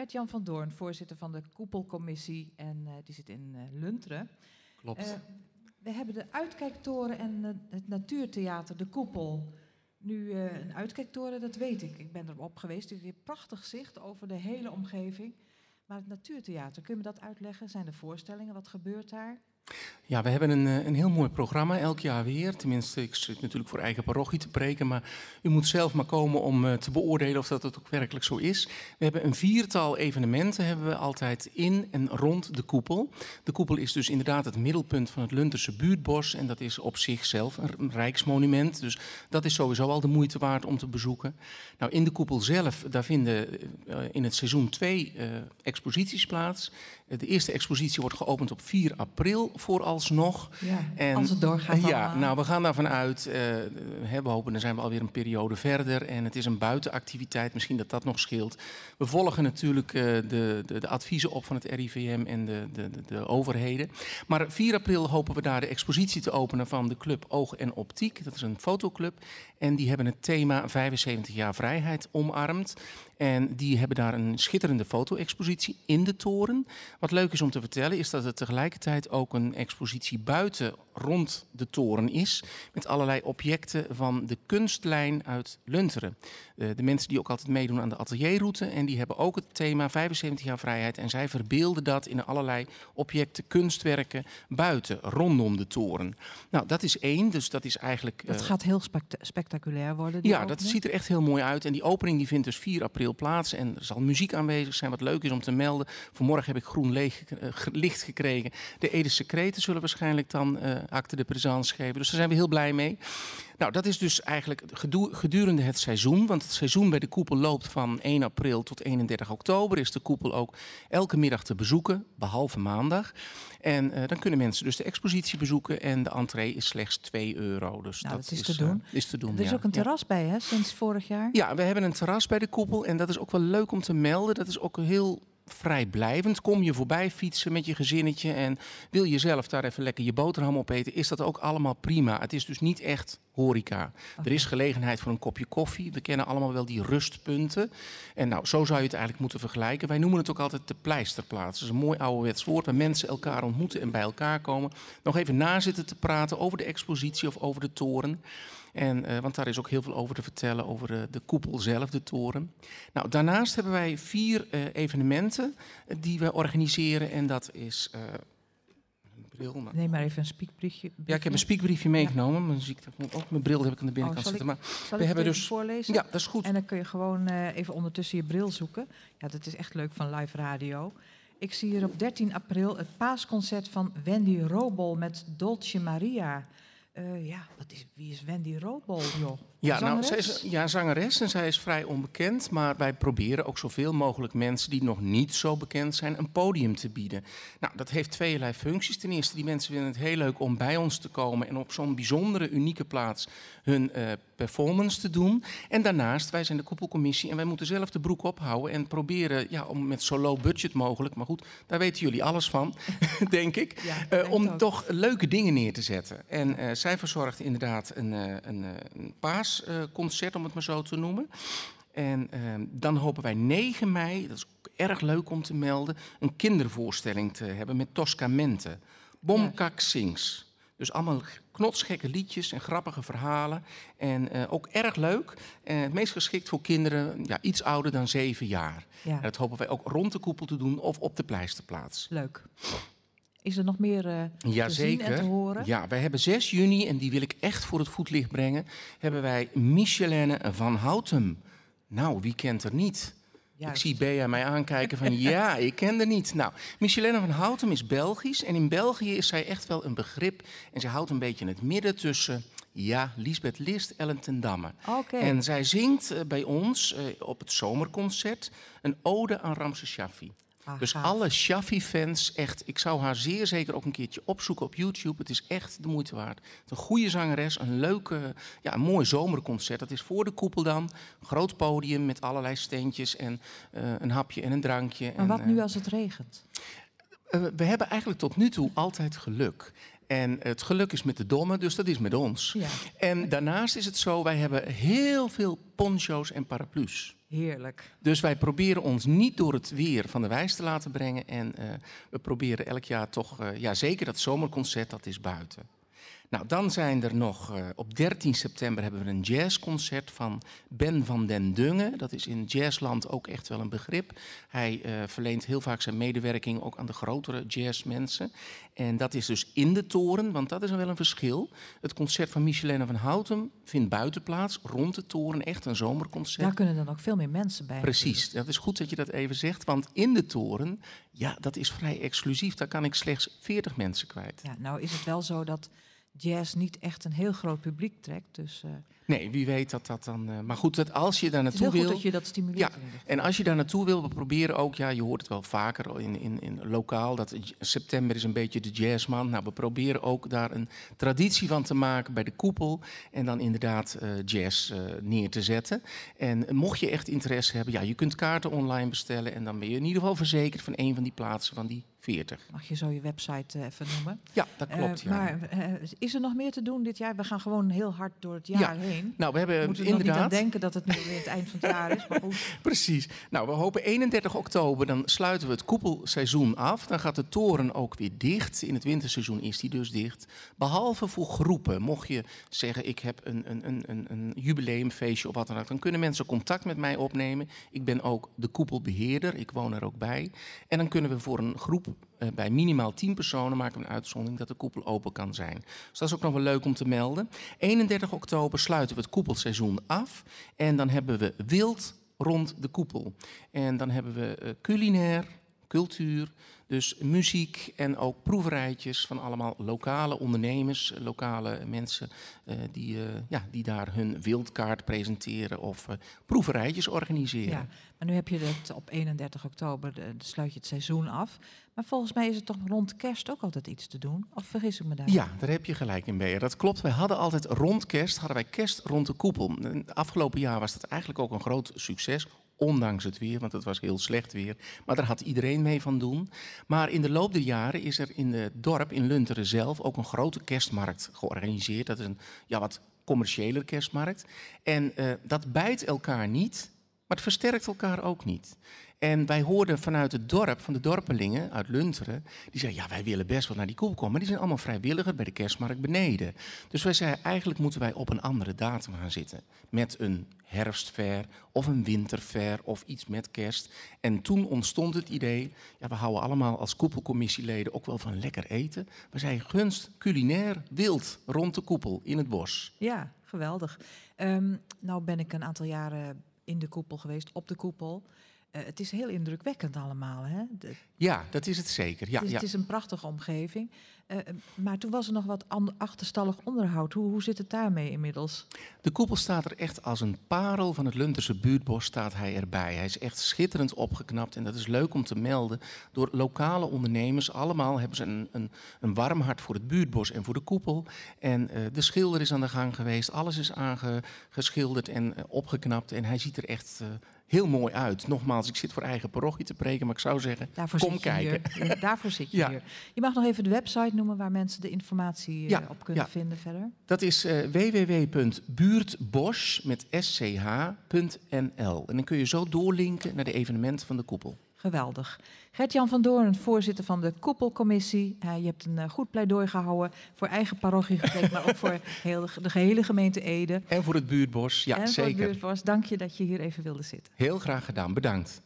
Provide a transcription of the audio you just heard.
Gert-Jan van Doorn, voorzitter van de Koepelcommissie. En uh, die zit in uh, Lunteren. Klopt. Uh, we hebben de Uitkijktoren en het Natuurtheater, de Koepel. Nu, een uitkijktoren, dat weet ik. Ik ben erop geweest. Ik heb prachtig zicht over de hele omgeving. Maar het Natuurtheater, kun je me dat uitleggen? Zijn er voorstellingen? Wat gebeurt daar? Ja, we hebben een, eh, een heel mooi programma elk jaar weer. Tenminste, ik zit natuurlijk voor eigen parochie te preken, maar u moet zelf maar komen om uh, te beoordelen of dat het ook werkelijk zo is. We hebben een viertal evenementen hebben we altijd in en rond de koepel. De koepel is dus inderdaad het middelpunt van het Lunterse buurtbos en dat is op zichzelf een rijksmonument. Dus dat is sowieso al de moeite waard om te bezoeken. Nou, in de koepel zelf, daar vinden uh, in het seizoen twee exposities plaats. De eerste expositie wordt geopend op 4 april vooralsnog. Ja, en, als het doorgaat. Ja, nou, we gaan daarvan uit. Uh, we hopen, dan zijn we alweer een periode verder. En het is een buitenactiviteit, misschien dat dat nog scheelt. We volgen natuurlijk uh, de, de, de, adviezen op van het RIVM en de, de, de, overheden. Maar 4 april hopen we daar de expositie te openen van de club Oog en Optiek. Dat is een fotoclub. En die hebben het thema 75 jaar vrijheid omarmd. En die hebben daar een schitterende foto-expositie in de toren. Wat leuk is om te vertellen, is dat er tegelijkertijd ook een expositie buiten rond de toren is. Met allerlei objecten van de kunstlijn uit Lunteren. De, de mensen die ook altijd meedoen aan de atelierroute. En die hebben ook het thema 75 jaar vrijheid. En zij verbeelden dat in allerlei objecten, kunstwerken buiten, rondom de toren. Nou, dat is één. Dus dat is eigenlijk. Dat uh, gaat heel spectaculair worden. Ja, dat ziet er echt heel mooi uit. En die opening die vindt dus 4 april plaats. En er zal muziek aanwezig zijn. Wat leuk is om te melden. Vanmorgen heb ik groen uh, licht gekregen. De Ede Secreten zullen waarschijnlijk dan uh, acte de présence geven. Dus daar zijn we heel blij mee. Nou, dat is dus eigenlijk gedurende het seizoen. Want het seizoen bij de koepel loopt van 1 april tot 31 oktober. Is de koepel ook elke middag te bezoeken, behalve maandag. En uh, dan kunnen mensen dus de expositie bezoeken. En de entree is slechts 2 euro. Dus nou, dat, dat is, is, te doen. Uh, is te doen. Er is ja. ook een terras ja. bij, hè, sinds vorig jaar? Ja, we hebben een terras bij de koepel. En dat is ook wel leuk om te melden. Dat is ook heel vrijblijvend. Kom je voorbij fietsen met je gezinnetje en wil je zelf daar even lekker je boterham opeten, is dat ook allemaal prima. Het is dus niet echt horeca. Er is gelegenheid voor een kopje koffie. We kennen allemaal wel die rustpunten. En nou, zo zou je het eigenlijk moeten vergelijken. Wij noemen het ook altijd de pleisterplaats. Dat is een mooi ouderwets woord waar mensen elkaar ontmoeten en bij elkaar komen. Nog even na zitten te praten over de expositie of over de toren. En, uh, want daar is ook heel veel over te vertellen, over de, de koepel zelf, de toren. Nou, daarnaast hebben wij vier uh, evenementen die we organiseren. En dat is. Uh, bril, maar... Neem maar even een spiekbriefje. Ja, ik heb een spiekbriefje meegenomen. Mijn, ziekte, ook, mijn bril heb ik aan de binnenkant oh, zitten. Maar we hebben dus voorlezen? Ja, dat is goed. En dan kun je gewoon even ondertussen je bril zoeken. Ja, dat is echt leuk van live radio. Ik zie hier op 13 april het paasconcert van Wendy Robol met Dolce Maria. Uh, ja, wat is, wie is Wendy Robol, joh? Ja, zangeres? nou, zij is ja, zangeres en zij is vrij onbekend. Maar wij proberen ook zoveel mogelijk mensen die nog niet zo bekend zijn een podium te bieden. Nou, dat heeft tweeërlei functies. Ten eerste, die mensen vinden het heel leuk om bij ons te komen en op zo'n bijzondere, unieke plaats hun uh, performance te doen. En daarnaast, wij zijn de koepelcommissie en wij moeten zelf de broek ophouden en proberen ja, om met zo low budget mogelijk, maar goed, daar weten jullie alles van, denk ik, ja, uh, om ook. toch leuke dingen neer te zetten. En uh, zij verzorgt inderdaad een, een, een paasconcert, om het maar zo te noemen. En uh, dan hopen wij 9 mei, dat is erg leuk om te melden, een kindervoorstelling te hebben met Toscamente. Bomkak Sings. Dus allemaal knotsgekke liedjes en grappige verhalen. En uh, ook erg leuk. En het meest geschikt voor kinderen ja, iets ouder dan zeven jaar. Ja. En dat hopen wij ook rond de koepel te doen of op de pleisterplaats. Leuk. Is er nog meer uh, ja, te zeker. zien en te horen? Ja, wij hebben 6 juni, en die wil ik echt voor het voetlicht brengen, hebben wij Michelene van Houtem. Nou, wie kent er niet? Juist. Ik zie Bea mij aankijken van ja, ik ken er niet. Nou, Michelene van Houtem is Belgisch en in België is zij echt wel een begrip. En ze houdt een beetje in het midden tussen, ja, Lisbeth List, Ellen ten Damme. Okay. En zij zingt uh, bij ons uh, op het zomerconcert een ode aan Ramses Shaffi. Ah, dus gaaf. alle Shaffi-fans, echt, ik zou haar zeer zeker ook een keertje opzoeken op YouTube. Het is echt de moeite waard. Een goede zangeres, een leuke, ja, een mooi zomerconcert. Dat is voor de koepel dan. Groot podium met allerlei steentjes en uh, een hapje en een drankje. Maar en, wat nu als het regent? uh, we hebben eigenlijk tot nu toe altijd geluk. En het geluk is met de domme, dus dat is met ons. Ja. En daarnaast is het zo, wij hebben heel veel poncho's en paraplu's. Heerlijk. Dus wij proberen ons niet door het weer van de wijs te laten brengen. En uh, we proberen elk jaar toch, uh, ja zeker dat zomerconcert, dat is buiten. Nou, dan zijn er nog, uh, op 13 september hebben we een jazzconcert van Ben van den Dungen. Dat is in jazzland ook echt wel een begrip. Hij uh, verleent heel vaak zijn medewerking ook aan de grotere jazzmensen. En dat is dus in de toren, want dat is wel een verschil. Het concert van Michelena van Houten vindt buiten plaats, rond de toren, echt een zomerconcert. Daar kunnen dan ook veel meer mensen bij. Precies, dat is goed dat je dat even zegt, want in de toren, ja, dat is vrij exclusief. Daar kan ik slechts 40 mensen kwijt. Ja, nou is het wel zo dat jazz niet echt een heel groot publiek trekt. Dus, uh, nee, wie weet dat dat dan. Uh, maar goed, dat als je daar naartoe het is wil. Goed dat je dat stimuleert. Ja, en als je daar naartoe wil, we proberen ook, ja, je hoort het wel vaker in, in, in lokaal, dat september is een beetje de jazzman. Nou, we proberen ook daar een traditie van te maken bij de koepel. En dan inderdaad uh, jazz neer te zetten. En mocht je echt interesse hebben, ja, je kunt kaarten online bestellen. En dan ben je in ieder geval verzekerd van een van die plaatsen van die 40. Mag je zo je website even noemen? Ja, dat klopt. Maar is er nog meer te doen dit jaar? We gaan gewoon heel hard door het jaar ja. heen. Nou, we hebben we moeten inderdaad. niet aan denken dat het nu weer het eind van het jaar is. Maar goed. Precies. Nou, we hopen 31 oktober, dan sluiten we het koepelseizoen af. Dan gaat de toren ook weer dicht. In het winterseizoen is die dus dicht. Behalve voor groepen. Mocht je zeggen, ik heb een, een, een, een, een jubileumfeestje of wat dan ook, dan kunnen mensen contact met mij opnemen. Ik ben ook de koepelbeheerder. Ik woon er ook bij. En dan kunnen we voor een groep bij minimaal 10 personen maken we een uitzondering dat de koepel open kan zijn. Dus dat is ook nog wel leuk om te melden. 31 oktober sluiten we het koepelseizoen af. En dan hebben we wild rond de koepel. En dan hebben we uh, culinair, cultuur, dus muziek en ook proeverijtjes van allemaal lokale ondernemers, lokale mensen uh, die, uh, ja, die daar hun wildkaart presenteren of uh, proeverijtjes organiseren. Ja, maar nu heb je het op 31 oktober, de, de sluit je het seizoen af. Maar volgens mij is het toch rond kerst ook altijd iets te doen? Of vergis ik me daar? Ja, daar heb je gelijk in, Beer. Dat klopt. Wij hadden altijd rond kerst, hadden wij kerst rond de koepel. Afgelopen jaar was dat eigenlijk ook een groot succes. Ondanks het weer, want het was heel slecht weer. Maar daar had iedereen mee van doen. Maar in de loop der jaren is er in het dorp, in Lunteren zelf, ook een grote kerstmarkt georganiseerd. Dat is een ja, wat commerciële kerstmarkt. En uh, dat bijt elkaar niet, maar het versterkt elkaar ook niet. En wij hoorden vanuit het dorp, van de dorpelingen uit Lunteren, die zeiden, ja, wij willen best wel naar die koepel komen. Maar die zijn allemaal vrijwilliger bij de kerstmarkt beneden. Dus wij zeiden, eigenlijk moeten wij op een andere datum gaan zitten. Met een herfstfair of een winterfair of iets met kerst. En toen ontstond het idee, ja, we houden allemaal als koepelcommissieleden ook wel van lekker eten. We zeiden, gunst culinair wild rond de koepel in het bos. Ja, geweldig. Um, nou ben ik een aantal jaren in de koepel geweest, op de koepel. Uh, het is heel indrukwekkend allemaal. Hè? De, ja, dat is het zeker. Ja, het, is, ja. het is een prachtige omgeving. Uh, maar toen was er nog wat achterstallig onderhoud. Hoe, hoe zit het daarmee inmiddels? De koepel staat er echt als een parel van het Lunterse buurtbos staat hij erbij. Hij is echt schitterend opgeknapt en dat is leuk om te melden. Door lokale ondernemers, allemaal hebben ze een, een, een warm hart voor het buurtbos en voor de koepel. En uh, de schilder is aan de gang geweest, alles is aangeschilderd en opgeknapt. En hij ziet er echt heel mooi uit. Nogmaals, ik zit voor eigen parochie te preken, maar ik zou zeggen, daarvoor kom kijken. Ja, daarvoor zit je Ja. hier. Je mag nog even de website noemen waar mensen de informatie Ja, op kunnen vinden verder. Dat is uh, www.buurtbos met sch.nl. En dan kun je zo doorlinken naar de evenementen van de koepel. Geweldig. Gert-Jan van Doorn, voorzitter van de koepelcommissie. Uh, je hebt een uh, goed pleidooi gehouden voor eigen parochie gekregen, maar ook voor heel, de gehele gemeente Ede. En voor het buurtbos, ja en zeker. voor het buurtbos. Dank je dat je hier even wilde zitten. Heel graag gedaan, bedankt.